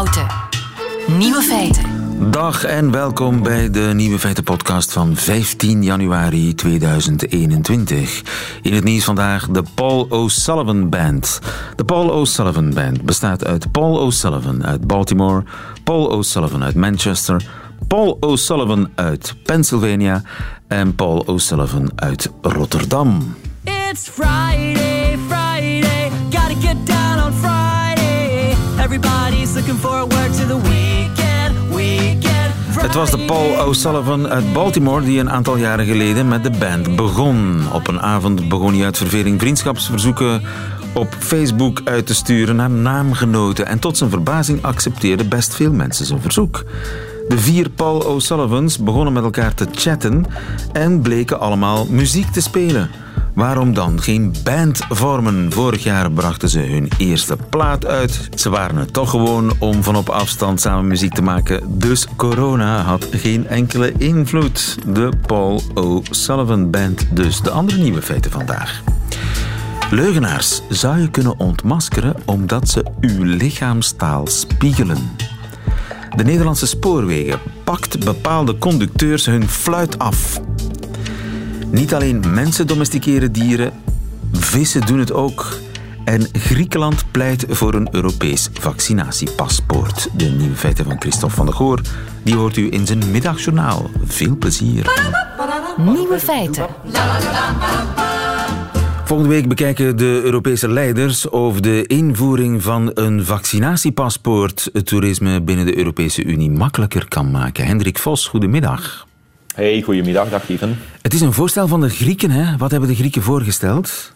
Houten. Nieuwe feiten. Dag en welkom bij de Nieuwe Feiten podcast van 15 januari 2021. In het nieuws vandaag de Paul O'Sullivan Band. De Paul O'Sullivan Band bestaat uit Paul O'Sullivan uit Baltimore, Paul O'Sullivan uit Manchester, Paul O'Sullivan uit Pennsylvania en Paul O'Sullivan uit Rotterdam. It's Friday, Everybody's looking forward to the weekend, weekend. Het was de Paul O'Sullivan uit Baltimore die een aantal jaren geleden met de band begon. Op een avond begon hij uit verveling vriendschapsverzoeken op Facebook uit te sturen naar naamgenoten. En tot zijn verbazing accepteerden best veel mensen zijn verzoek. De vier Paul O'Sullivans begonnen met elkaar te chatten en bleken allemaal muziek te spelen. Waarom dan geen band vormen? Vorig jaar brachten ze hun eerste plaat uit. Ze waren het toch gewoon om van op afstand samen muziek te maken. Dus corona had geen enkele invloed. De Paul O'Sullivan Band dus. De andere nieuwe feiten vandaag. Leugenaars zou je kunnen ontmaskeren omdat ze uw lichaamstaal spiegelen. De Nederlandse spoorwegen pakt bepaalde conducteurs hun fluit af. Niet alleen mensen domesticeren dieren, vissen doen het ook. En Griekenland pleit voor een Europees vaccinatiepaspoort. De nieuwe feiten van Christophe van der Goor, die hoort u in zijn middagjournaal. Veel plezier. Nieuwe feiten. Volgende week bekijken de Europese leiders of de invoering van een vaccinatiepaspoort het toerisme binnen de Europese Unie makkelijker kan maken. Hendrik Vos, goedemiddag. Hey, goedemiddag, dag Steven. Het is een voorstel van de Grieken. Hè? Wat hebben de Grieken voorgesteld?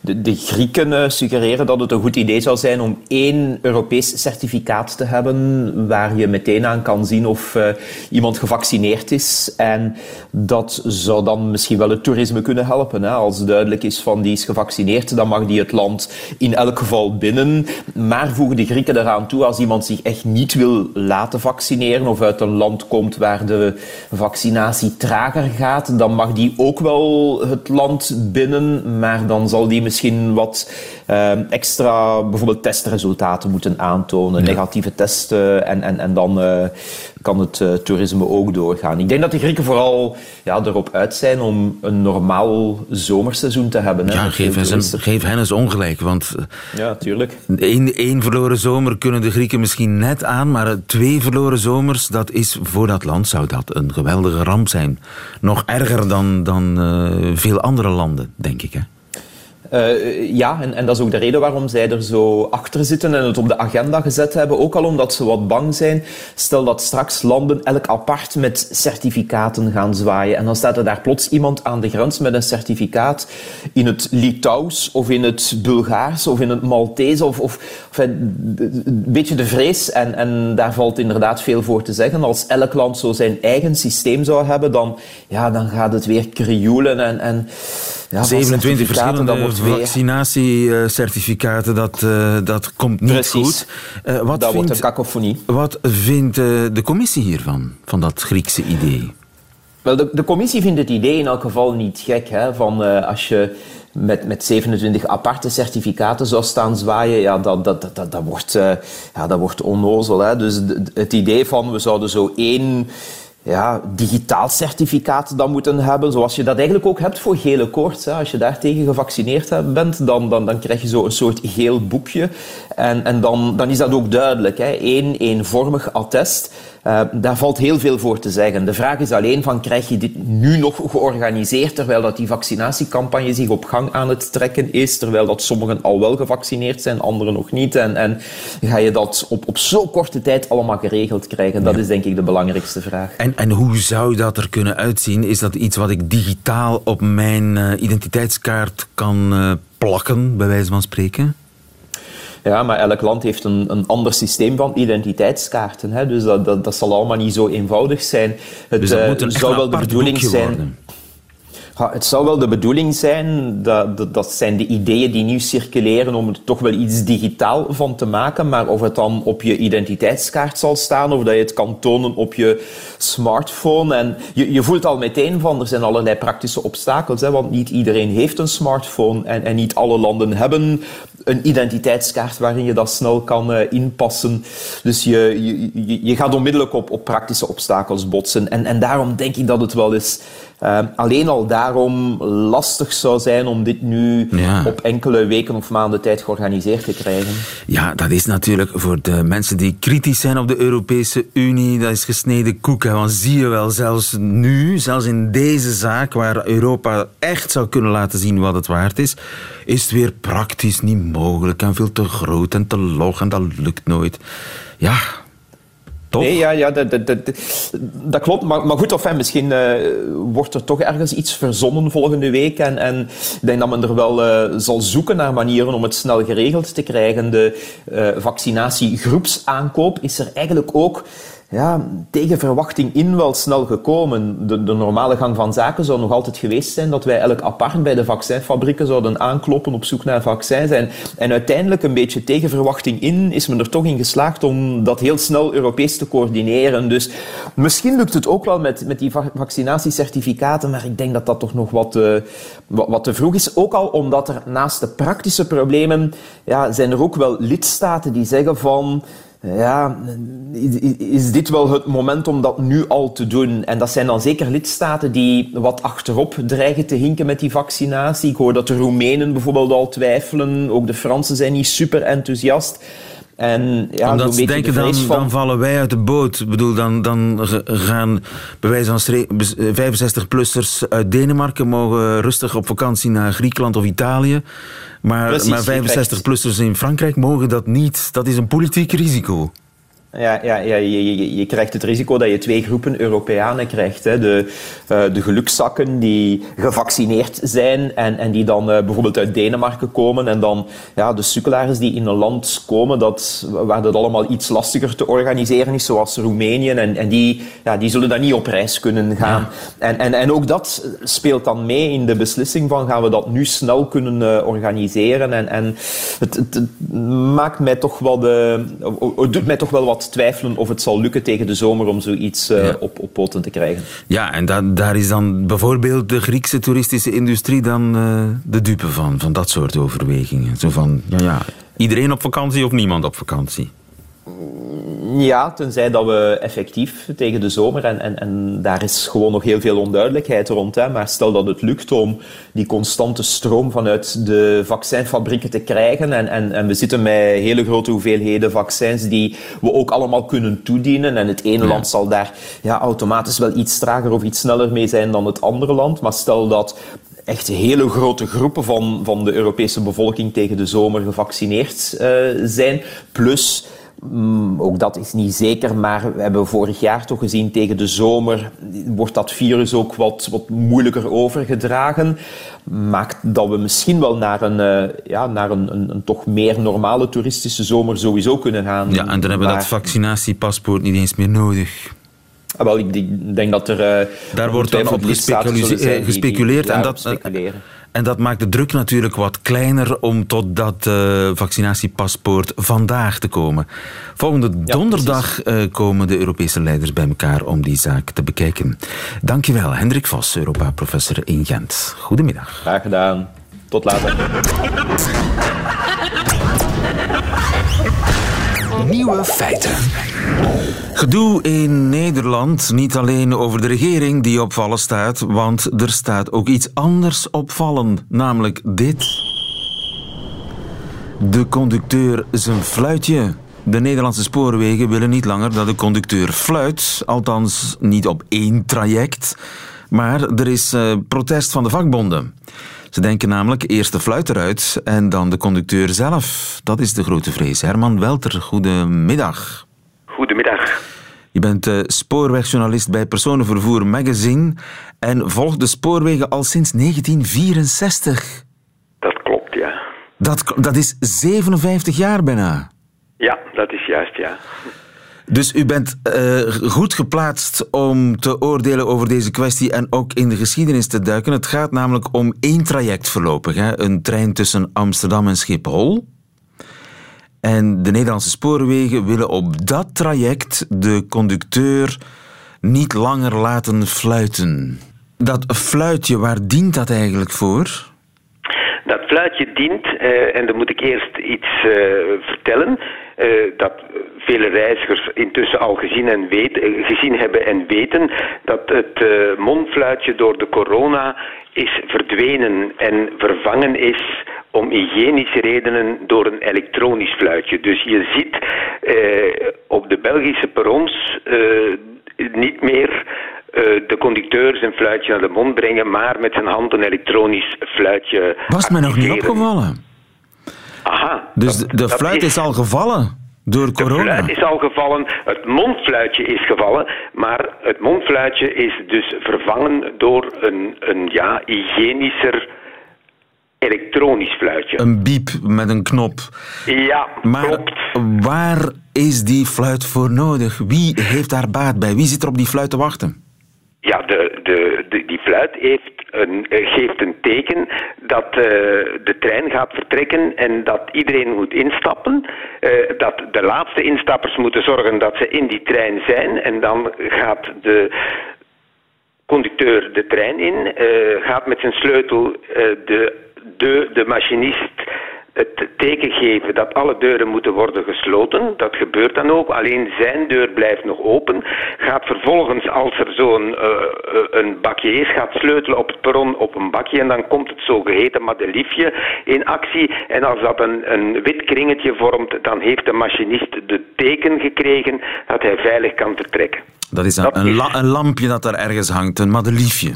De, Grieken uh, suggereren dat het een goed idee zou zijn om één Europees certificaat te hebben waar je meteen aan kan zien of uh, iemand gevaccineerd is. En dat zou dan misschien wel het toerisme kunnen helpen. Hè? Als duidelijk is van die is gevaccineerd, dan mag die het land in elk geval binnen. Maar voegen de Grieken eraan toe, als iemand zich echt niet wil laten vaccineren of uit een land komt waar de vaccinatie trager gaat, dan mag die ook wel het land binnen, maar dan zal die misschien wat uh, extra bijvoorbeeld testresultaten moeten aantonen, ja. negatieve testen en, en, en dan uh, kan het uh, toerisme ook doorgaan. Ik denk dat de Grieken vooral ja, erop uit zijn om een normaal zomerseizoen te hebben. Hè, ja, geef hen, geef hen eens ongelijk, want ja, tuurlijk. Één, één verloren zomer kunnen de Grieken misschien net aan, maar twee verloren zomers, dat is voor dat land zou dat een geweldige ramp zijn. Nog erger dan, dan veel andere landen, denk ik. Hè? Uh, ja, en, en, dat is ook de reden waarom zij er zo achter zitten en het op de agenda gezet hebben. Ook al omdat ze wat bang zijn. Stel dat straks landen elk apart met certificaten gaan zwaaien. En dan staat er daar plots iemand aan de grens met een certificaat in het Litouws of in het Bulgaars of in het Maltese. Of, of, of een beetje de vrees. En, en daar valt inderdaad veel voor te zeggen. Als elk land zo zijn eigen systeem zou hebben, dan, ja, dan gaat het weer krioelen en... en ja, 27 verschillende vaccinatiecertificaten, dat, uh, dat komt niet Precies. goed. Uh, wat dat vindt, wordt een kakofonie. Wat vindt uh, de commissie hiervan, van dat Griekse idee? Wel, de, de, commissie vindt het idee in elk geval niet gek. Hè, van als je met, met 27 aparte certificaten zou staan zwaaien, ja, dat, dat, dat, dat, wordt, ja, dat wordt onnozel. Hè. Dus het idee van we zouden zo één ja, digitaal certificaat dan moeten hebben, zoals je dat eigenlijk ook hebt voor gele koorts. Hè. Als je daartegen gevaccineerd bent, dan, dan, dan krijg je zo een soort geel boekje. En, en dan, dan is dat ook duidelijk. Hè. Eén eenvormig attest. Uh, daar valt heel veel voor te zeggen. De vraag is alleen van, krijg je dit nu nog georganiseerd terwijl dat die vaccinatiecampagne zich op gang aan het trekken is, terwijl dat sommigen al wel gevaccineerd zijn, anderen nog niet. En, en ga je dat op, op zo'n korte tijd allemaal geregeld krijgen? Dat ja. is denk ik de belangrijkste vraag. En, en hoe zou dat er kunnen uitzien? Is dat iets wat ik digitaal op mijn uh, identiteitskaart kan uh, plakken, bij wijze van spreken? Ja, maar elk land heeft een, een ander systeem van identiteitskaarten. Hè? Dus dat, dat, dat zal allemaal niet zo eenvoudig zijn. Het dus dat moet een zou wel de bedoeling zijn. Worden. Het zou wel de bedoeling zijn, dat, dat, dat zijn de ideeën die nu circuleren om er toch wel iets digitaal van te maken, maar of het dan op je identiteitskaart zal staan of dat je het kan tonen op je smartphone. En je, je voelt al meteen van, er zijn allerlei praktische obstakels, hè, want niet iedereen heeft een smartphone en, en niet alle landen hebben een identiteitskaart waarin je dat snel kan uh, inpassen. Dus je, je, je gaat onmiddellijk op, op praktische obstakels botsen. En, en daarom denk ik dat het wel eens uh, alleen al daarom lastig zou zijn om dit nu Ja. op enkele weken of maanden tijd georganiseerd te krijgen. Ja, dat is natuurlijk voor de mensen die kritisch zijn op de Europese Unie, dat is gesneden koek. hè. Want zie je wel, zelfs nu, zelfs in deze zaak, waar Europa echt zou kunnen laten zien wat het waard is, is het weer praktisch niet mogelijk en veel te groot en te log en dat lukt nooit. Ja, Nee, ja, ja dat, dat, dat, klopt. Maar, maar goed, of, misschien eh, wordt er toch ergens iets verzonnen volgende week. En, en ik denk dat men er wel eh, zal zoeken naar manieren om het snel geregeld te krijgen. De eh, vaccinatiegroepsaankoop is er eigenlijk ook ja, tegen verwachting in wel snel gekomen. De, de normale gang van zaken zou nog altijd geweest zijn dat wij elk apart bij de vaccinfabrieken zouden aankloppen op zoek naar vaccins. En, en uiteindelijk, een beetje tegen verwachting in, is men er toch in geslaagd om dat heel snel Europees te coördineren. Dus misschien lukt het ook wel met, met die va- vaccinatiecertificaten, maar ik denk dat dat toch nog wat, eh, wat, wat te vroeg is. Ook al omdat er naast de praktische problemen, ja, zijn er ook wel lidstaten die zeggen van... Ja, is- dit wel het moment om dat nu al te doen? En dat zijn dan zeker lidstaten die wat achterop dreigen te hinken met die vaccinatie. Ik hoor dat de Roemenen bijvoorbeeld al twijfelen. Ook de Fransen zijn niet super enthousiast. En ja, Omdat ze denken, de dan, van... dan vallen wij uit de boot. Ik bedoel, dan, dan gaan bij wijze van stre- bes- eh, 65-plussers uit Denemarken mogen rustig op vakantie naar Griekenland of Italië. Maar, Precies, maar je krijgt- 65-plussers in Frankrijk mogen dat niet. Dat is een politiek risico. Ja, ja, ja je, je, je krijgt het risico dat je twee groepen Europeanen krijgt. Hè. De, eh, de gelukzakken die gevaccineerd zijn en, en die dan eh, bijvoorbeeld uit Denemarken komen. En dan ja, de sukkelaars die in een land komen dat, waar dat allemaal iets lastiger te organiseren is, zoals Roemenië. En, en die, ja, die zullen dan niet op reis kunnen gaan. En, en, en ook dat speelt dan mee in de beslissing van gaan we dat nu snel kunnen eh, organiseren. En, en het, het, het maakt mij toch wel de, het doet mij toch wel wat twijfelen of het zal lukken tegen de zomer om zoiets eh, Ja. op, op poten te krijgen. Ja, en da- daar is dan bijvoorbeeld de Griekse toeristische industrie dan eh, de dupe van. Van dat soort overwegingen. Zo van, ja, ja, iedereen op vakantie of niemand op vakantie. Ja, tenzij dat we effectief tegen de zomer, en, en, en daar is gewoon nog heel veel onduidelijkheid rond, hè, maar stel dat het lukt om die constante stroom vanuit de vaccinfabrieken te krijgen, en, en, en we zitten met hele grote hoeveelheden vaccins die we ook allemaal kunnen toedienen, en het ene Ja. land zal daar ja, automatisch wel iets trager of iets sneller mee zijn dan het andere land, maar stel dat echt hele grote groepen van, van de Europese bevolking tegen de zomer gevaccineerd eh, zijn, plus Mm, ook dat is niet zeker, maar we hebben vorig jaar toch gezien tegen de zomer wordt dat virus ook wat, wat moeilijker overgedragen. Maakt dat we misschien wel naar een, eh, ja, naar een, een, een toch meer normale toeristische zomer sowieso kunnen gaan. Ja, en dan hebben we dat vaccinatiepaspoort niet eens meer nodig. Ah, wel, ik denk dat er... eh, Daar wordt dan op eh, gespeculeerd. En dat, speculeren. En dat maakt de druk natuurlijk wat kleiner om tot dat eh, vaccinatiepaspoort vandaag te komen. Volgende donderdag eh, komen de Europese leiders bij elkaar om die zaak te bekijken. Dankjewel, Hendrik Vos, Europa-professor in Gent. Goedemiddag. Graag gedaan. Tot later. Nieuwe feiten. Gedoe in Nederland, niet alleen over de regering die opvallen staat, want er staat ook iets anders opvallen, namelijk dit. De conducteur zijn fluitje. De Nederlandse spoorwegen willen niet langer dat de conducteur fluit, althans niet op één traject. Maar er is eh, protest van de vakbonden. Ze denken namelijk eerst de fluit eruit en dan de conducteur zelf. Dat is de grote vrees. Herman Welter, goedemiddag. Goedemiddag. Je bent eh, spoorwegjournalist bij Personenvervoer Magazine en volgt de spoorwegen al sinds 1964. Dat klopt, ja. Dat, dat is 57 jaar bijna. Ja, dat is juist, ja. Dus u bent eh, goed geplaatst om te oordelen over deze kwestie en ook in de geschiedenis te duiken. Het gaat namelijk om één traject voorlopig. Hè? Een trein tussen Amsterdam en Schiphol. En de Nederlandse spoorwegen willen op dat traject de conducteur niet langer laten fluiten. Dat fluitje, waar dient dat eigenlijk voor? Dat fluitje dient, eh, en dan moet ik eerst iets eh, vertellen, eh, dat vele reizigers intussen al gezien, en weet, gezien hebben en weten, dat het mondfluitje door de corona is verdwenen en vervangen is om hygiënische redenen door een elektronisch fluitje. Dus je ziet eh, op de Belgische perrons eh, niet meer eh, de conducteur zijn fluitje naar de mond brengen, maar met zijn hand een elektronisch fluitje Was mij nog niet opgevallen. Aha. Dus dat- de, fluit is al gevallen door de corona. fluit is al gevallen, het mondfluitje is gevallen, maar het mondfluitje is dus vervangen door een, een ja, hygiënischer elektronisch fluitje. Een biep met een knop. Ja, Maar klopt. waar is die fluit voor nodig? Wie heeft daar baat bij? Wie zit er op die fluit te wachten? Ja, de, de, de- die fluit heeft eh, geeft een teken dat eh, de trein gaat vertrekken en dat iedereen moet instappen. Eh, dat de laatste instappers moeten zorgen dat ze in die trein zijn en dan gaat de conducteur de trein in, gaat met zijn sleutel de, de, de machinist het teken geven dat alle deuren moeten worden gesloten. Dat gebeurt dan ook. Alleen zijn deur blijft nog open. Gaat vervolgens, als er zo'n eh, eh, een bakje is, gaat sleutelen op het perron op een bakje en dan komt het zogeheten madeliefje in actie. En als dat een, een wit kringetje vormt, dan heeft de machinist de teken gekregen dat hij veilig kan vertrekken. Dat is een, Dat een, is- la- een lampje dat daar ergens hangt, een madeliefje.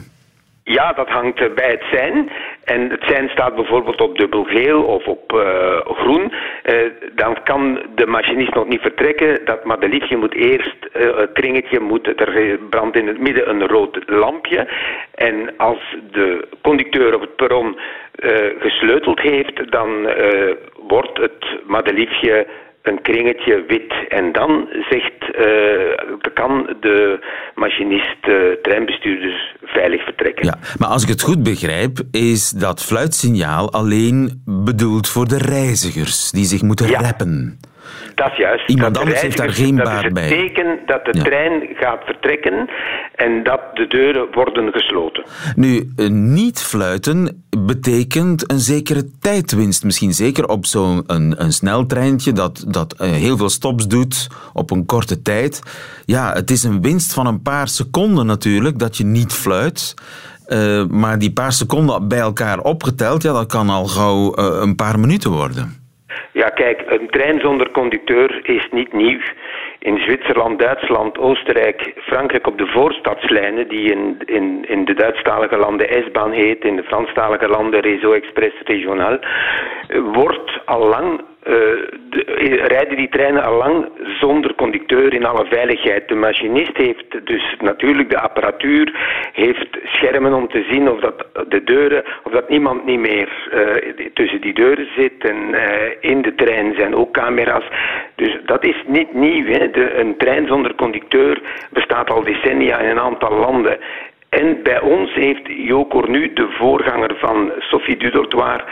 Ja, dat hangt bij het sein. En het sein staat bijvoorbeeld op dubbelgeel of op eh, groen. Eh, dan kan de machinist nog niet vertrekken. Dat madeliefje moet eerst, eh, het kringetje moet, er brandt in het midden een rood lampje. En als de conducteur op het perron gesleuteld heeft, dan wordt het madeliefje een kringetje wit. En dan zegt, eh, kan de machinist, eh, treinbestuurder, veilig vertrekken. Ja, maar als ik het goed begrijp, is dat fluitsignaal alleen bedoeld voor de reizigers die zich moeten Ja. reppen. Dat is juist. Iemand Dat de anders heeft daar geen dat baat is bij. het teken dat de Ja. trein gaat vertrekken en dat de deuren worden gesloten. Nu, eh, niet fluiten betekent een zekere tijdwinst. Misschien zeker op zo'n een, een sneltreintje dat, dat eh, heel veel stops doet op een korte tijd. Ja, het is een winst van een paar seconden natuurlijk dat je niet fluit. Eh, maar die paar seconden bij elkaar opgeteld, ja, dat kan al gauw een paar minuten worden. Ja, kijk, een trein zonder conducteur is niet nieuw. In Zwitserland, Duitsland, Oostenrijk, Frankrijk op de voorstadslijnen, die in, in, in de Duitsstalige landen S-baan heet, in de Franstalige landen Réseau Express Regional, eh, wordt al lang, de- eh, rijden die treinen al lang zonder conducteur in alle veiligheid. De machinist heeft dus natuurlijk de apparatuur, heeft schermen om te zien of dat de deuren, of dat niemand niet meer eh, tussen die deuren zit. En eh, in de trein zijn ook camera's. Dus dat is niet nieuw. Hè. De, een trein zonder conducteur bestaat al decennia in een aantal landen. En bij ons heeft Jo Cornu, de voorganger van Sophie Dudortoir,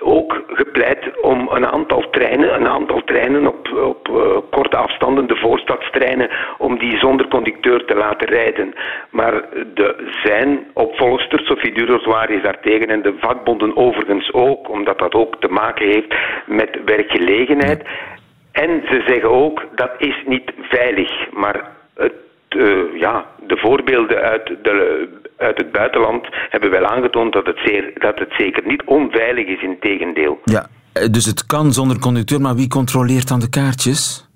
ook gepleit om een aantal treinen, een aantal treinen op, op eh, korte afstanden, de voorstadstreinen, om die zonder conducteur te laten rijden. Maar de, zijn opvolgster, Sophie Dudortoir, is daartegen en de vakbonden overigens ook, omdat dat ook te maken heeft met werkgelegenheid. En ze zeggen ook, dat is niet veilig, maar eh, ja, de voorbeelden uit, de, uit het buitenland hebben wel aangetoond dat het, zeer, dat het zeker niet onveilig is, in tegendeel. Ja, eh, dus het kan zonder conducteur, maar wie controleert dan de kaartjes?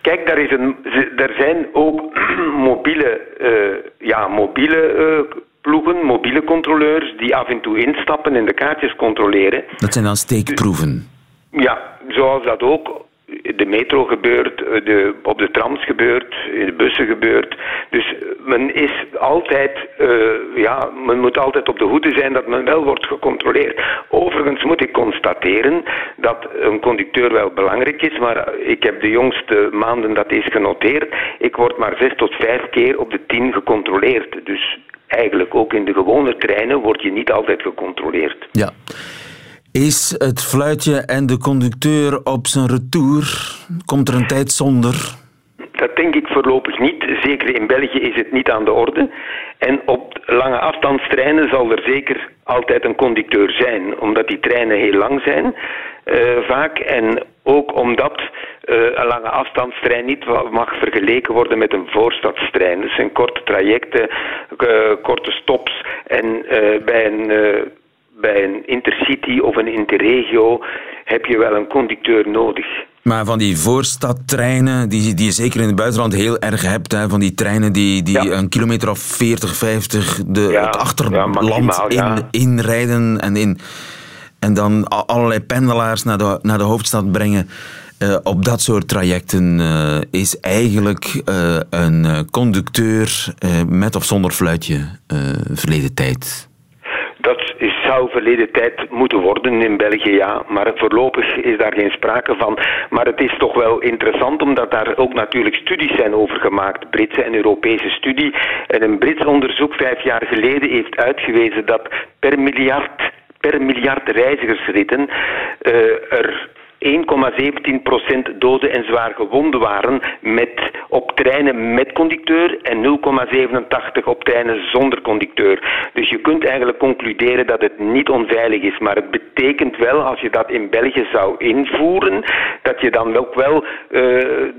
Kijk, daar, is een, er zijn ook mobiele, eh, ja, mobiele ploegen, mobiele controleurs, die af en toe instappen en de kaartjes controleren. Dat zijn dan steekproeven. Ja, zoals dat ook de metro gebeurt, eh, de, op de trams gebeurt, in de bussen gebeurt. Dus men is altijd, uh, ja, men moet altijd op de hoede zijn dat men wel wordt gecontroleerd. Overigens moet ik constateren dat een conducteur wel belangrijk is, maar ik heb de jongste maanden dat is genoteerd. Ik word maar zes tot vijf keer op de tien gecontroleerd. Dus eigenlijk ook in de gewone treinen word je niet altijd gecontroleerd. Ja. Is het fluitje en de conducteur op zijn retour? Komt er een tijd zonder? Dat denk ik voorlopig niet. Zeker in België is het niet aan de orde. En op lange afstandstreinen zal er zeker altijd een conducteur zijn, omdat die treinen heel lang zijn uh, vaak. En ook omdat uh, een lange afstandstrein niet mag vergeleken worden met een voorstadstrein. Dat zijn korte trajecten, uh, korte stops. En bij een bij een intercity of een interregio heb je wel een conducteur nodig. Maar van die voorstadtreinen, die, die je zeker in het buitenland heel erg hebt, hè, van die treinen die, die een kilometer of 40, 50 de, het achterland in, inrijden en, in, en dan allerlei pendelaars naar de, naar de hoofdstad brengen. Uh, op dat soort trajecten uh, is eigenlijk uh, een conducteur met of zonder fluitje verleden tijd dat is, zou verleden tijd moeten worden in België, ja. Maar voorlopig is daar geen sprake van. Maar het is toch wel interessant, omdat daar ook natuurlijk studies zijn over gemaakt. Britse en Europese studie. En een Brits onderzoek vijf jaar geleden heeft uitgewezen dat per miljard per miljard reizigersritten uh, er 1,17% doden en zwaar gewonden waren met, op treinen met conducteur en 0,87 op treinen zonder conducteur. Dus je kunt eigenlijk concluderen dat het niet onveilig is. Maar het betekent wel, als je dat in België zou invoeren, dat je dan ook wel uh,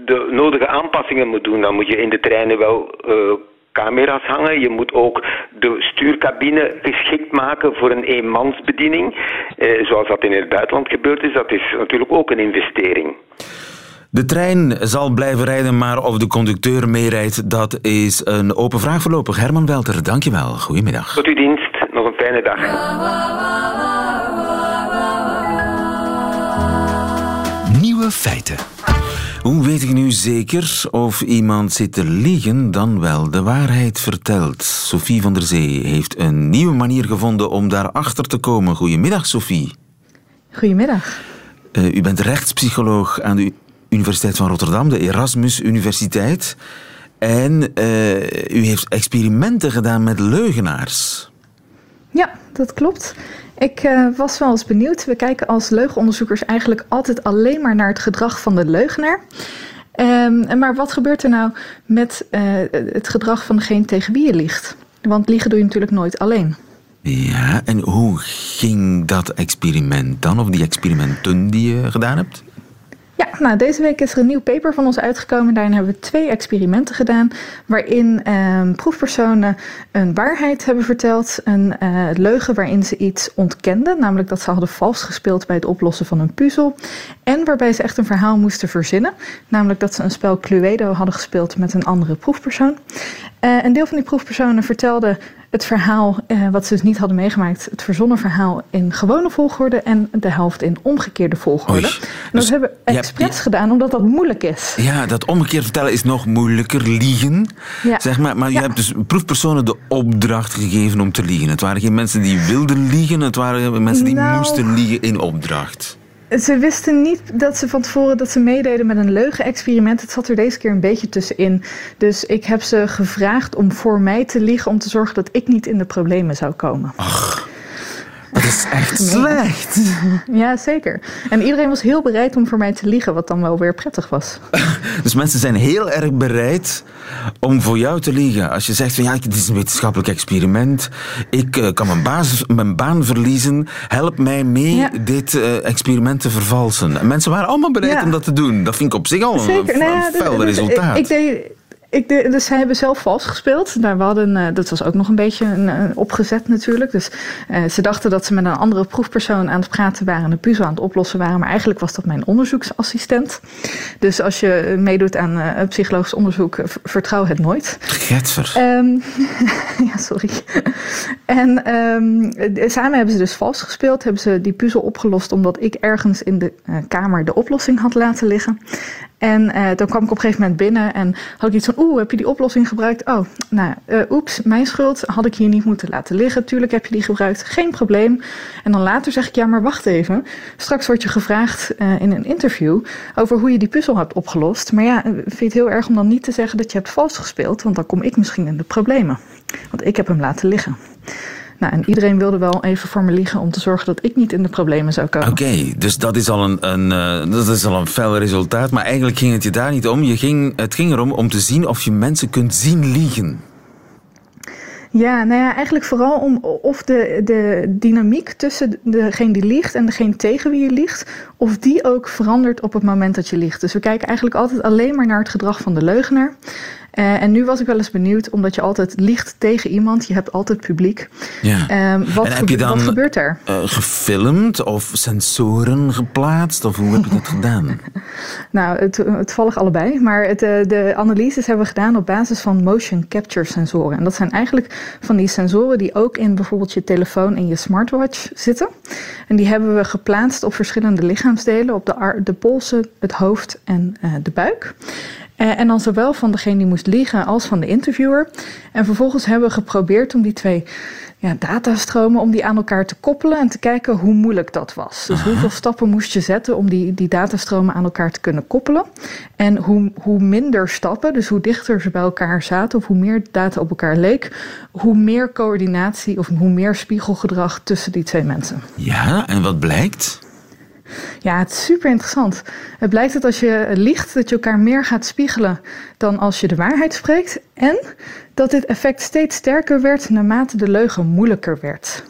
de nodige aanpassingen moet doen. Dan moet je in de treinen wel uh, camera's hangen. Je moet ook de stuurcabine geschikt maken voor een eenmansbediening. Eh, zoals dat in het buitenland gebeurd is. Dat is natuurlijk ook een investering. De trein zal blijven rijden, maar of de conducteur meerijdt, dat is een open vraag voorlopig. Herman Welter, dankjewel. Goedemiddag. Tot uw dienst. Nog een fijne dag. Nieuwe feiten. Hoe weet ik nu zeker of iemand zit te liegen dan wel de waarheid vertelt? Sophie van der Zee heeft een nieuwe manier gevonden om daarachter te komen. Goedemiddag, Sophie. Goedemiddag. Uh, u bent rechtspsycholoog aan de Universiteit van Rotterdam, de Erasmus Universiteit. En uh, u heeft experimenten gedaan met leugenaars. Ja, dat klopt. Ik uh, was wel eens benieuwd. We kijken als leugenonderzoekers eigenlijk altijd alleen maar naar het gedrag van de leugenaar. Um, maar wat gebeurt er nou met uh, het gedrag van degene tegen wie je liegt? Want liegen doe je natuurlijk nooit alleen. Ja, en hoe ging dat experiment dan? Of die experimenten die je gedaan hebt? Ja, nou, deze week is er een nieuw paper van ons uitgekomen. Daarin hebben we twee experimenten gedaan. Waarin eh, proefpersonen een waarheid hebben verteld. Een uh, leugen waarin ze iets ontkenden. Namelijk dat ze hadden vals gespeeld bij het oplossen van een puzzel. En waarbij ze echt een verhaal moesten verzinnen. Namelijk dat ze een spel Cluedo hadden gespeeld met een andere proefpersoon. Uh, een deel van die proefpersonen vertelde het verhaal uh, wat ze dus niet hadden meegemaakt, het verzonnen verhaal in gewone volgorde en de helft in omgekeerde volgorde. Oei, en dat dus hebben we expres gedaan omdat dat moeilijk is. Ja, dat omgekeerd vertellen is nog moeilijker, liegen. Ja. Zeg maar, maar je hebt dus proefpersonen de opdracht gegeven om te liegen. Het waren geen mensen die wilden liegen, het waren mensen die nou, moesten liegen in opdracht. Ze wisten niet dat ze van tevoren dat ze meededen met een leugen-experiment. Het zat er deze keer een beetje tussenin. Dus ik heb ze gevraagd om voor mij te liegen om te zorgen dat ik niet in de problemen zou komen. Dat is echt slecht. Ja, zeker. En iedereen was heel bereid om voor mij te liegen, wat dan wel weer prettig was. Dus mensen zijn heel erg bereid om voor jou te liegen. Als je zegt van ja, dit is een wetenschappelijk experiment. Ik uh, kan mijn, basis, mijn baan verliezen. Help mij mee dit uh, experiment te vervalsen. En mensen waren allemaal bereid ja. om dat te doen. Dat vind ik op zich al Zeker. een, nou ja, fel resultaat. Ik, ik deed Ik, de, dus zij hebben zelf vals gespeeld. We hadden, uh, dat was ook nog een beetje een, opgezet natuurlijk. Dus uh, ze dachten dat ze met een andere proefpersoon aan het praten waren en de puzzel aan het oplossen waren. Maar eigenlijk was dat mijn onderzoeksassistent. Dus als je meedoet aan psychologisch onderzoek, vertrouw het nooit. Getver. Um, ja, sorry. en um, samen hebben ze dus vals gespeeld. Hebben ze die puzzel opgelost omdat ik ergens in de kamer de oplossing had laten liggen. En uh, toen kwam ik op een gegeven moment binnen en had ik iets van, oeh, heb je die oplossing gebruikt? Oh, nou, uh, oeps, mijn schuld, had ik hier niet moeten laten liggen. Tuurlijk heb je die gebruikt, geen probleem. En dan later zeg ik, ja, maar wacht even. Straks word je gevraagd uh, in een interview over hoe je die puzzel hebt opgelost. Maar ja, vind je het heel erg om dan niet te zeggen dat je hebt vals gespeeld, want dan kom ik misschien in de problemen. Want ik heb hem laten liggen. Nou, en iedereen wilde wel even voor me liegen om te zorgen dat ik niet in de problemen zou komen. Oké, okay, dus dat is, al een, een, uh, dat is al een fel resultaat. Maar eigenlijk ging het je daar niet om. Je ging, het ging erom om te zien of je mensen kunt zien liegen. Ja, nou ja, eigenlijk vooral om of de, de dynamiek tussen degene die liegt en degene tegen wie je liegt, of die ook verandert op het moment dat je liegt. Dus we kijken eigenlijk altijd alleen maar naar het gedrag van de leugenaar. Uh, en nu was ik wel eens benieuwd, omdat je altijd liegt tegen iemand, je hebt altijd publiek. Ja. Uh, wat, en heb je dan, wat gebeurt er? Uh, gefilmd of sensoren geplaatst? Of hoe heb je dat gedaan? nou, het, toevallig allebei. Maar het, de analyses hebben we gedaan op basis van motion capture sensoren. En dat zijn eigenlijk van die sensoren die ook in bijvoorbeeld je telefoon en je smartwatch zitten. En die hebben we geplaatst op verschillende lichaamsdelen, op de, de polsen, het hoofd en de buik. En dan zowel van degene die moest liegen als van de interviewer. En vervolgens hebben we geprobeerd om die twee ja, datastromen om die aan elkaar te koppelen en te kijken hoe moeilijk dat was. Dus Aha. hoeveel stappen moest je zetten om die, die datastromen aan elkaar te kunnen koppelen. En hoe, hoe minder stappen, dus hoe dichter ze bij elkaar zaten of hoe meer data op elkaar leek, hoe meer coördinatie of hoe meer spiegelgedrag tussen die twee mensen. Ja, en wat blijkt? Ja, het is super interessant. Het blijkt dat als je liegt, dat je elkaar meer gaat spiegelen dan als je de waarheid spreekt. En dat dit effect steeds sterker werd naarmate de leugen moeilijker werd.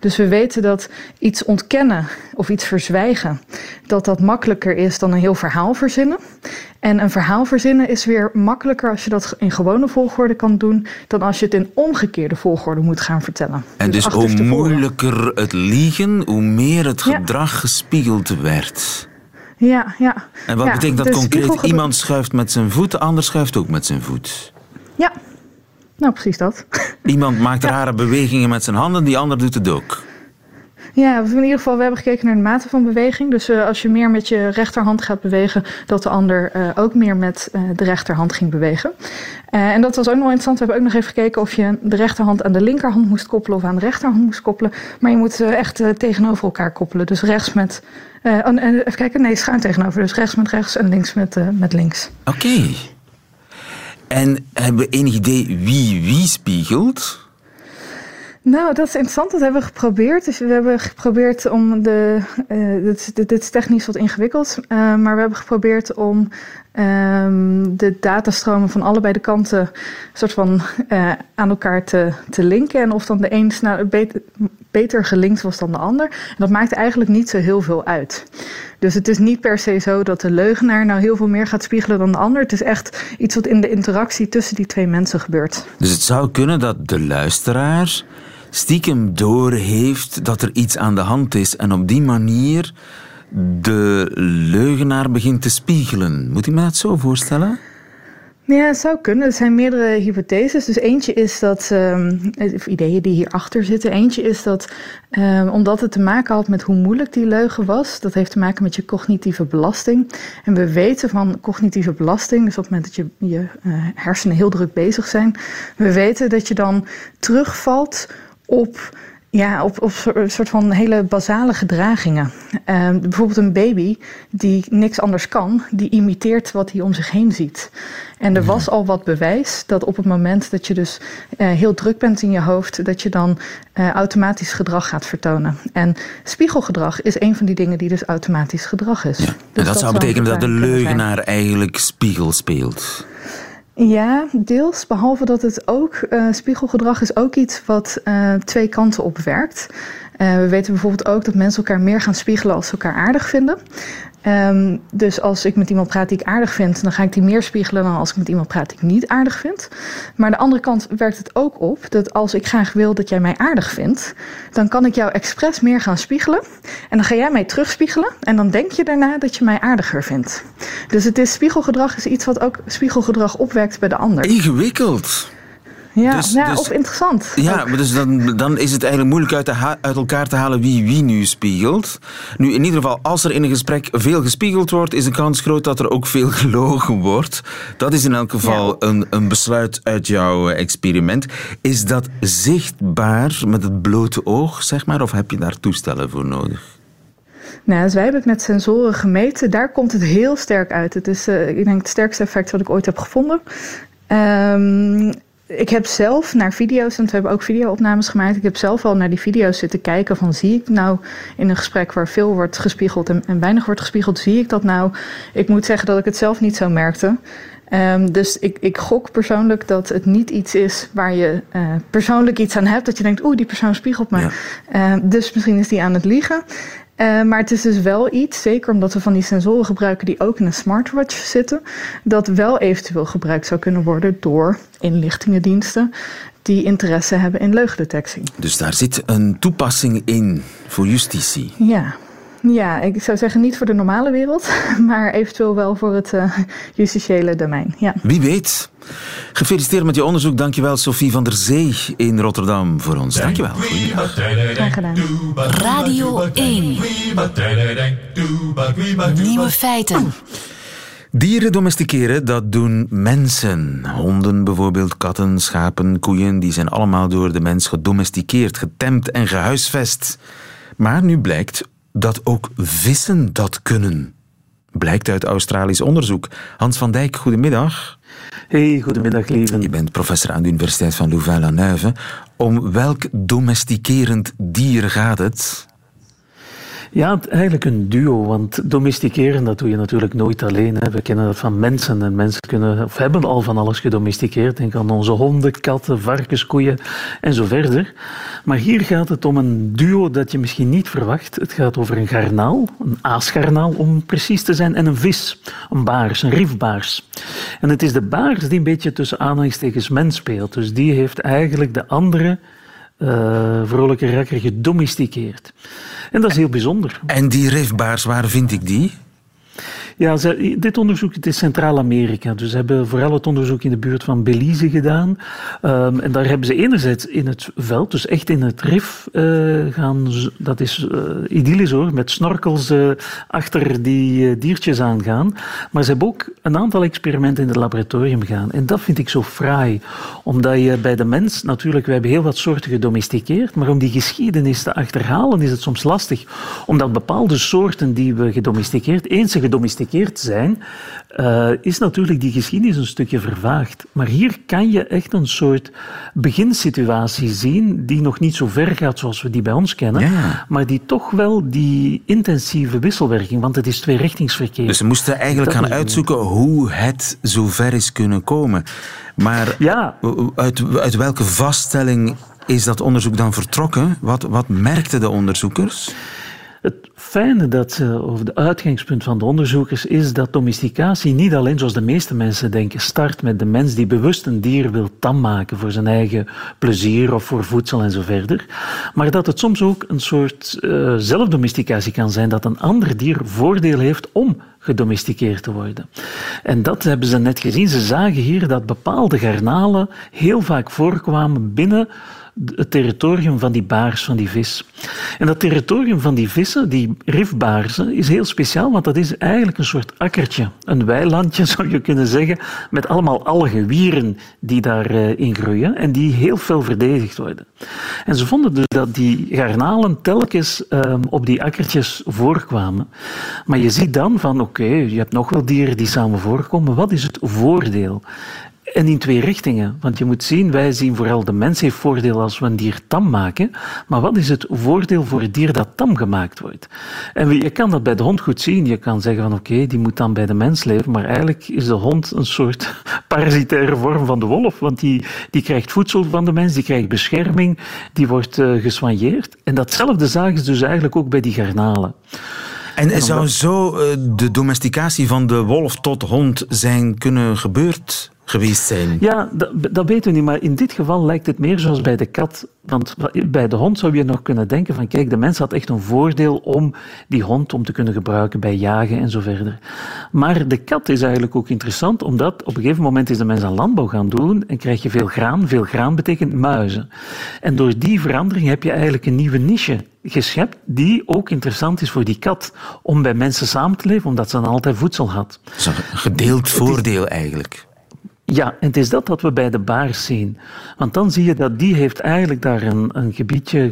Dus we weten dat iets ontkennen of iets verzwijgen, dat dat makkelijker is dan een heel verhaal verzinnen. En een verhaal verzinnen is weer makkelijker als je dat in gewone volgorde kan doen, dan als je het in omgekeerde volgorde moet gaan vertellen. En dus, dus hoe moeilijker het liegen, hoe meer het gedrag ja. gespiegeld werd. Ja, ja. En wat ja, betekent dat concreet? Iemand schuift met zijn voet, de ander schuift ook met zijn voet. Ja, nou precies dat. Iemand maakt rare bewegingen met zijn handen, die ander doet het ook. Ja, in ieder geval, we hebben gekeken naar de mate van beweging. Dus uh, als je meer met je rechterhand gaat bewegen, dat de ander uh, ook meer met uh, de rechterhand ging bewegen. en dat was ook nog interessant. We hebben ook nog even gekeken of je de rechterhand aan de linkerhand moest koppelen of aan de rechterhand moest koppelen. Maar je moet echt tegenover elkaar koppelen. Dus rechts met. Oh, even kijken, nee, schuin tegenover. Dus rechts met rechts en links met, met links. Oké. Okay. En hebben we enig idee wie wie spiegelt? Nou, dat is interessant. Dat hebben we geprobeerd. Dus we hebben geprobeerd om de. Uh, dit, is technisch wat ingewikkeld. Uh, maar we hebben geprobeerd om um, de datastromen van allebei de kanten. soort van uh, aan elkaar te, te linken. En of dan de een nou, beter, beter gelinkt was dan de ander. En dat maakt eigenlijk niet zo heel veel uit. Dus het is niet per se zo dat de leugenaar nou heel veel meer gaat spiegelen dan de ander. Het is echt iets wat in de interactie tussen die twee mensen gebeurt. Dus het zou kunnen dat de luisteraar stiekem doorheeft dat er iets aan de hand is en op die manier de leugenaar begint te spiegelen. Moet ik me dat zo voorstellen? Ja, het zou kunnen. Er zijn meerdere hypotheses. Dus eentje is dat, um, of ideeën die hierachter zitten. Eentje is dat, um, omdat het te maken had met hoe moeilijk die leugen was, dat heeft te maken met je cognitieve belasting. En we weten van cognitieve belasting, dus op het moment dat je, je uh, hersenen heel druk bezig zijn, we weten dat je dan terugvalt op ja, op, op een soort van hele basale gedragingen. Uh, bijvoorbeeld een baby die niks anders kan, die imiteert wat hij om zich heen ziet. En er was al wat bewijs dat op het moment dat je dus uh, heel druk bent in je hoofd, dat je dan uh, automatisch gedrag gaat vertonen. En spiegelgedrag is een van die dingen die dus automatisch gedrag is. Ja. Dus en dat, dat zou betekenen dat de leugenaar eigenlijk spiegel speelt. Ja, deels. Behalve dat het ook, uh, spiegelgedrag is ook iets wat uh, twee kanten op werkt. Uh, we weten bijvoorbeeld ook dat mensen elkaar meer gaan spiegelen als ze elkaar aardig vinden. Ehm, dus als ik met iemand praat die ik aardig vind, dan ga ik die meer spiegelen dan als ik met iemand praat die ik niet aardig vind. Maar de andere kant werkt het ook op dat als ik graag wil dat jij mij aardig vindt, dan kan ik jou expres meer gaan spiegelen. En dan ga jij mij terugspiegelen en dan denk je daarna dat je mij aardiger vindt. Dus het is spiegelgedrag is iets wat ook spiegelgedrag opwekt bij de ander. Ingewikkeld. Ja, Dus- ja dus- of interessant. Ja, maar dus dan, dan is het eigenlijk moeilijk uit, ha- uit elkaar te halen wie wie nu spiegelt. Nu, in ieder geval, als er in een gesprek veel gespiegeld wordt, is de kans groot dat er ook veel gelogen wordt. Dat is in elk geval een, een besluit uit jouw eh, experiment. Is dat zichtbaar met het blote oog, zeg maar, of heb je daar toestellen voor nodig? Nou, dus wij hebben het met sensoren gemeten. Daar komt het heel sterk uit. Het is, eh, ik denk, het sterkste effect wat ik ooit heb gevonden. Ehm, ik heb zelf naar video's, want we hebben ook videoopnames gemaakt. Ik heb zelf al naar die video's zitten kijken van zie ik nou in een gesprek waar veel wordt gespiegeld en, en weinig wordt gespiegeld, zie ik dat nou? Ik moet zeggen dat ik het zelf niet zo merkte. Ehm, dus ik, ik gok persoonlijk dat het niet iets is waar je eh, persoonlijk iets aan hebt. Dat je denkt, oeh, die persoon spiegelt me. Ja. Ehm, dus misschien is die aan het liegen. Eh, maar het is dus wel iets, zeker omdat we van die sensoren gebruiken die ook in een smartwatch zitten, dat wel eventueel gebruikt zou kunnen worden door inlichtingendiensten die interesse hebben in leugendetectie. Dus daar zit een toepassing in voor justitie. Ja. Ja, ik zou zeggen niet voor de normale wereld, maar eventueel wel voor het eh, justitiële domein. Ja. Wie weet. Gefeliciteerd met je onderzoek. Dankjewel, Sophie van der Zee in Rotterdam voor ons. Dankjewel. Goedemiddag. Graag gedaan. Radio 1. Nieuwe feiten. Dieren domesticeren, dat doen mensen. Honden bijvoorbeeld, katten, schapen, koeien, die zijn allemaal door de mens gedomesticeerd, getemd en gehuisvest. Maar nu blijkt dat ook vissen dat kunnen. Blijkt uit Australisch onderzoek. Hans van Dijk, goedemiddag. Hey, goedemiddag, lieven. Je bent professor aan de Universiteit van Louvain-la-Neuve. Om welk domesticerend dier gaat het? Ja, eigenlijk een duo, want domesticeren, dat doe je natuurlijk nooit alleen. Hè. We kennen dat van mensen en mensen kunnen, of hebben al van alles gedomesticeerd. Denk aan onze honden, katten, varkens, koeien en zo verder. Maar hier gaat het om een duo dat je misschien niet verwacht. Het gaat over een garnaal, een aasgarnaal om precies te zijn, en een vis, een baars, een rifbaars. En het is de baars die een beetje tussen aanhalingstekens mens speelt. Dus die heeft eigenlijk de andere eh vrolijke rakker gedomesticeerd. En dat is heel bijzonder. En die rifbaars, waar vind ik die? Ja, ze- dit onderzoek het is Centraal-Amerika. Dus ze hebben vooral het onderzoek in de buurt van Belize gedaan. Ehm, en daar hebben ze enerzijds in het veld, dus echt in het rif eh, gaan. Dat is eh, idyllisch hoor, met snorkels eh, achter die diertjes aangaan. Maar ze hebben ook een aantal experimenten in het laboratorium gedaan. En dat vind ik zo fraai. Omdat je bij de mens, natuurlijk, we hebben heel wat soorten gedomesticeerd. Maar om die geschiedenis te achterhalen is het soms lastig. Omdat bepaalde soorten die we gedomesticeerd, eens ze gedomesticeerd zijn, eh, is natuurlijk die geschiedenis een stukje vervaagd. Maar hier kan je echt een soort beginsituatie zien die nog niet zo ver gaat zoals we die bij ons kennen, Ja. maar die toch wel die intensieve wisselwerking, want het is tweerichtingsverkeer. Dus ze moesten eigenlijk Dat gaan uitzoeken hoe het zover is kunnen komen. Maar Ja. uit, uit welke vaststelling is dat onderzoek dan vertrokken? Wat, wat merkten de onderzoekers? Het fijne dat ze, of de uitgangspunt van de onderzoekers is dat domesticatie niet alleen zoals de meeste mensen denken start met de mens die bewust een dier wil tam maken voor zijn eigen plezier of voor voedsel en zo verder, maar dat het soms ook een soort eh, zelfdomesticatie kan zijn dat een ander dier voordeel heeft om gedomesticeerd te worden. En dat hebben ze net gezien. Ze zagen hier dat bepaalde garnalen heel vaak voorkwamen binnen het territorium van die baars, van die vis. En dat territorium van die vissen, die rifbaarzen, is heel speciaal, want dat is eigenlijk een soort akkertje, een weilandje zou je kunnen zeggen, met allemaal algen, wieren die daarin in groeien en die heel fel verdedigd worden. En ze vonden dus dat die garnalen telkens ehm, op die akkertjes voorkwamen. Maar je ziet dan van, oké, je hebt nog wel dieren die samen voorkomen, wat is het voordeel? En in twee richtingen. Want je moet zien, wij zien vooral de mens heeft voordeel als we een dier tam maken. Maar wat is het voordeel voor het dier dat tam gemaakt wordt? En je kan dat bij de hond goed zien. Je kan zeggen van oké, die moet dan bij de mens leven. Maar eigenlijk is de hond een soort parasitaire vorm van de wolf. Want die, die krijgt voedsel van de mens, die krijgt bescherming, die wordt eh gesoigneerd. En datzelfde zagen ze dus eigenlijk ook bij die garnalen. En zou zo uh, de domesticatie van de wolf tot hond zijn kunnen gebeurd geweest zijn? Ja, dat, dat weten we niet, maar in dit geval lijkt het meer zoals bij de kat. Want bij de hond zou je nog kunnen denken van kijk, de mens had echt een voordeel om die hond om te kunnen gebruiken bij jagen en zo verder. Maar de kat is eigenlijk ook interessant, omdat op een gegeven moment is de mens aan landbouw gaan doen en krijg je veel graan. Veel graan betekent muizen. En door die verandering heb je eigenlijk een nieuwe niche geschept die ook interessant is voor die kat om bij mensen samen te leven, omdat ze dan altijd voedsel had. Dat is een gedeeld voordeel eigenlijk. Ja, en het is dat wat we bij de baars zien. Want dan zie je dat die heeft eigenlijk daar een, een gebiedje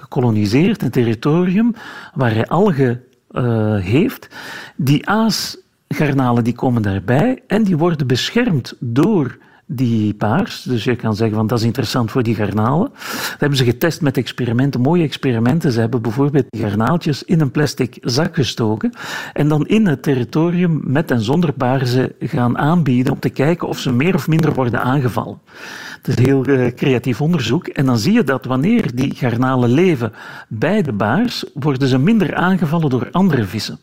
gekoloniseerd, een territorium, waar hij algen uh, heeft. Die aasgarnalen die komen daarbij en die worden beschermd door die paars. Dus je kan zeggen van dat is interessant voor die garnalen. Dat hebben ze getest met experimenten, mooie experimenten. Ze hebben bijvoorbeeld die garnaaltjes in een plastic zak gestoken en dan in het territorium met en zonder paarzen gaan aanbieden om te kijken of ze meer of minder worden aangevallen. Het is heel uh, creatief onderzoek. En dan zie je dat wanneer die garnalen leven bij de baars, worden ze minder aangevallen door andere vissen.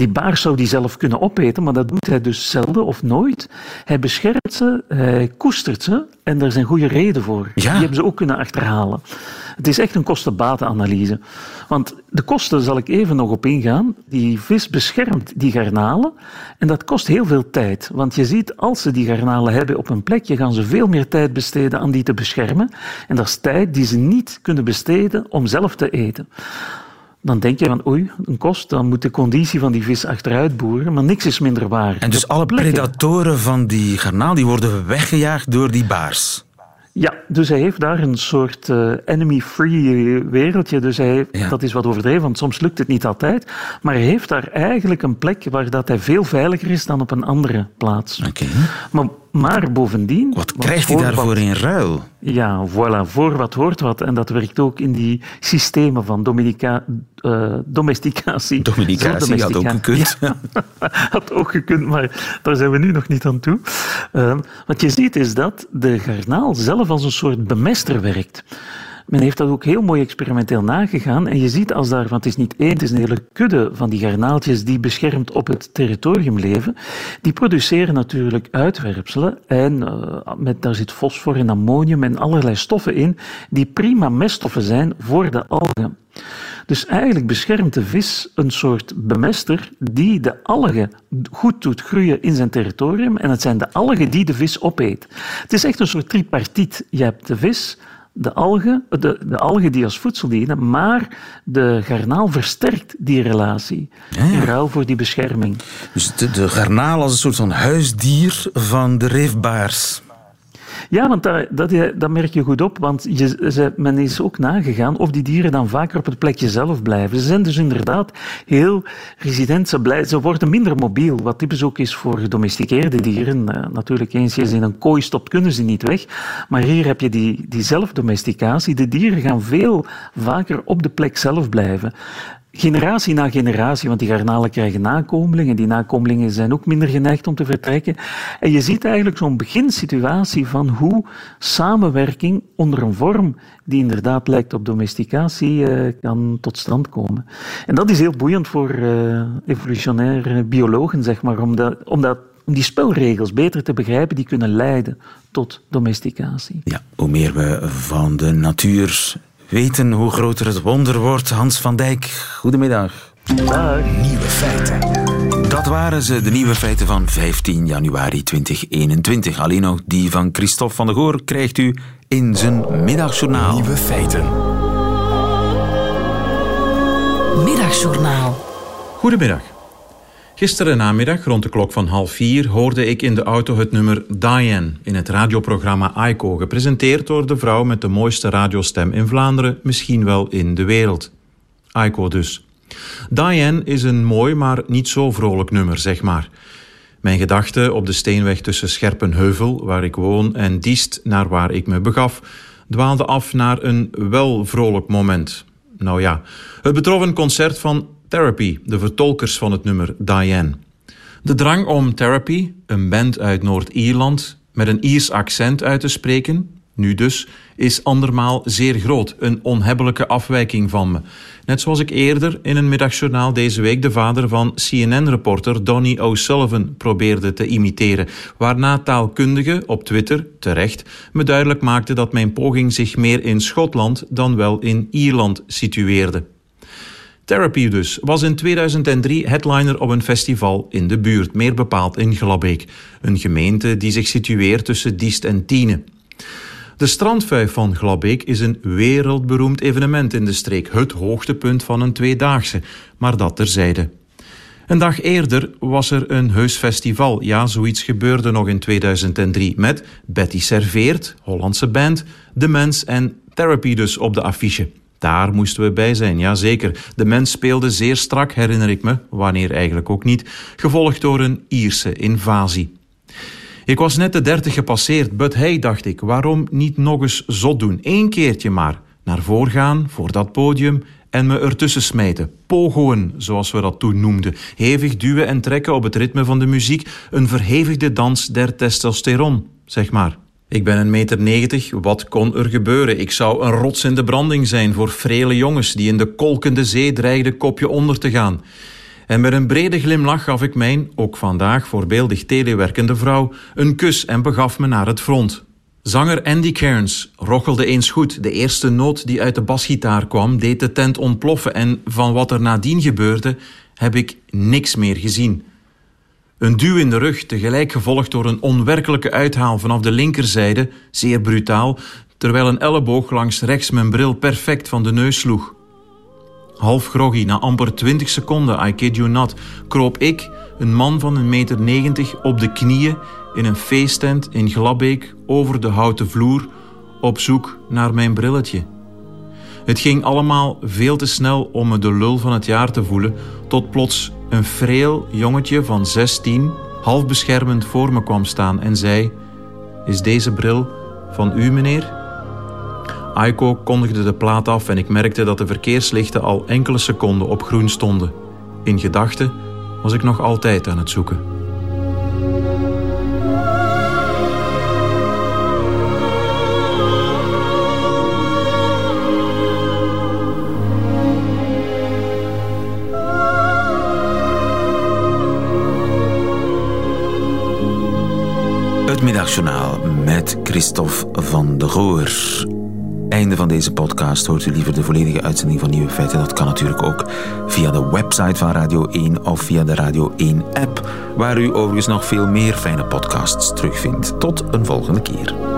Die baars zou die zelf kunnen opeten, maar dat doet hij dus zelden of nooit. Hij beschermt ze, hij koestert ze en daar zijn goede reden voor. Die hebben ze ook kunnen achterhalen. Het is echt een kosten-batenanalyse. Want de kosten zal ik even nog op ingaan. Die vis beschermt die garnalen en dat kost heel veel tijd. Want je ziet, als ze die garnalen hebben op een plekje, gaan ze veel meer tijd besteden aan die te beschermen. En dat is tijd die ze niet kunnen besteden om zelf te eten dan denk je van oei, een kost, dan moet de conditie van die vis achteruit boeren, maar niks is minder waar. En dus alle predatoren van die garnaal die worden weggejaagd door die baars? Ja, dus hij heeft daar een soort uh, enemy-free wereldje. Dus hij heeft, dat is wat overdreven, want soms lukt het niet altijd. Maar hij heeft daar eigenlijk een plek waar dat hij veel veiliger is dan op een andere plaats. Oké. Maar maar bovendien... Wat krijgt hij daarvoor in ruil? Ja, voilà, voor wat hoort wat. En dat werkt ook in die systemen van dominica, uh, domesticatie. Domesticatie had ook gekund. Ja, had ook gekund, maar daar zijn we nu nog niet aan toe. Uh, wat je ziet is dat de garnaal zelf als een soort bemester werkt. Men heeft dat ook heel mooi experimenteel nagegaan. En je ziet als daar, want het is niet één, het is een hele kudde van die garnaaltjes die beschermd op het territorium leven. Die produceren natuurlijk uitwerpselen. En uh, met, daar zit fosfor en ammonium en allerlei stoffen in, die prima meststoffen zijn voor de algen. Dus eigenlijk beschermt de vis een soort bemester die de algen goed doet groeien in zijn territorium. En het zijn de algen die de vis opeet. Het is echt een soort tripartiet. Je hebt de vis, de algen, de, de algen die als voedsel dienen, maar de garnaal versterkt die relatie ja, ja. in ruil voor die bescherming. Dus de, de garnaal als een soort van huisdier van de reefbaars. Ja, want dat, dat, dat, merk je goed op, want je, men is ook nagegaan of die dieren dan vaker op het plekje zelf blijven. Ze zijn dus inderdaad heel resident, ze, blij, ze worden minder mobiel, wat typisch ook is voor gedomesticeerde dieren. Uh, natuurlijk, eens je ze in een kooi stopt, kunnen ze niet weg. Maar hier heb je die, die zelfdomesticatie. De dieren gaan veel vaker op de plek zelf blijven generatie na generatie, want die garnalen krijgen nakomelingen. Die nakomelingen zijn ook minder geneigd om te vertrekken. En je ziet eigenlijk zo'n beginsituatie van hoe samenwerking onder een vorm die inderdaad lijkt op domesticatie uh, kan tot stand komen. En dat is heel boeiend voor uh, evolutionaire biologen, zeg maar, omdat, omdat om die spelregels beter te begrijpen, die kunnen leiden tot domesticatie. Ja, hoe meer we van de natuur weten hoe groter het wonder wordt. Hans van Dijk, goedemiddag. Dag. Nieuwe feiten. Dat waren ze, de nieuwe feiten van 15 januari 2021. Alleen nog die van Christophe van der Goor krijgt u in zijn middagjournaal. Nieuwe feiten. Middagjournaal. Goedemiddag. Gisteren namiddag, rond de klok van half vier, hoorde ik in de auto het nummer Diane in het radioprogramma Aiko, gepresenteerd door de vrouw met de mooiste radiostem in Vlaanderen, misschien wel in de wereld. Aiko dus. Diane is een mooi, maar niet zo vrolijk nummer, zeg maar. Mijn gedachten op de steenweg tussen Scherpenheuvel, waar ik woon, en Diest, naar waar ik me begaf, dwaalden af naar een wel vrolijk moment. Nou ja, het betrof een concert van Therapy, de vertolkers van het nummer Diane. De drang om Therapy, een band uit Noord-Ierland, met een Iers accent uit te spreken, nu dus, is andermaal zeer groot. Een onhebbelijke afwijking van me. Net zoals ik eerder in een middagjournaal deze week de vader van CNN-reporter Donny O'Sullivan probeerde te imiteren. Waarna taalkundige op Twitter, terecht, me duidelijk maakte dat mijn poging zich meer in Schotland dan wel in Ierland situeerde. Therapy dus was in 2003 headliner op een festival in de buurt, meer bepaald in Glabbeek, een gemeente die zich situeert tussen Diest en Tiene. De strandvuif van Glabbeek is een wereldberoemd evenement in de streek, het hoogtepunt van een tweedaagse, maar dat terzijde. Een dag eerder was er een heus festival. Ja, zoiets gebeurde nog in 2003 met Betty Serveert, Hollandse band, De Mens en Therapy dus op de affiche. Daar moesten we bij zijn, ja zeker. De mens speelde zeer strak, herinner ik me, wanneer eigenlijk ook niet, gevolgd door een Ierse invasie. Ik was net de dertig gepasseerd, but hey, dacht ik, waarom niet nog eens zot doen? Eén keertje maar. Naar voren gaan, voor dat podium, en me ertussen smijten. Pogoen, zoals we dat toen noemden. Hevig duwen en trekken op het ritme van de muziek. Een verhevigde dans der testosteron, zeg maar. Ik ben een meter negentig, wat kon er gebeuren? Ik zou een rots in de branding zijn voor frele jongens die in de kolkende zee dreigden kopje onder te gaan. En met een brede glimlach gaf ik mijn, ook vandaag voorbeeldig telewerkende vrouw, een kus en begaf me naar het front. Zanger Andy Cairns rochelde eens goed. De eerste noot die uit de basgitaar kwam, deed de tent ontploffen en van wat er nadien gebeurde, heb ik niks meer gezien. Een duw in de rug, tegelijk gevolgd door een onwerkelijke uithaal vanaf de linkerzijde, zeer brutaal, terwijl een elleboog langs rechts mijn bril perfect van de neus sloeg. Half groggy, na amper twintig seconden, I kid you not, kroop ik, een man van een meter negentig, op de knieën in een feesttent in Glabbeek over de houten vloer op zoek naar mijn brilletje. Het ging allemaal veel te snel om me de lul van het jaar te voelen, tot plots een freel jongetje van 16 half beschermend voor me kwam staan en zei: Is deze bril van u, meneer? Aiko kondigde de plaat af en ik merkte dat de verkeerslichten al enkele seconden op groen stonden. In gedachten was ik nog altijd aan het zoeken. Middagjournaal met Christophe van de Goor. Einde van deze podcast. Hoort u liever de volledige uitzending van Nieuwe Feiten? Dat kan natuurlijk ook via de website van Radio 1 of via de Radio 1 app, waar u overigens nog veel meer fijne podcasts terugvindt. Tot een volgende keer.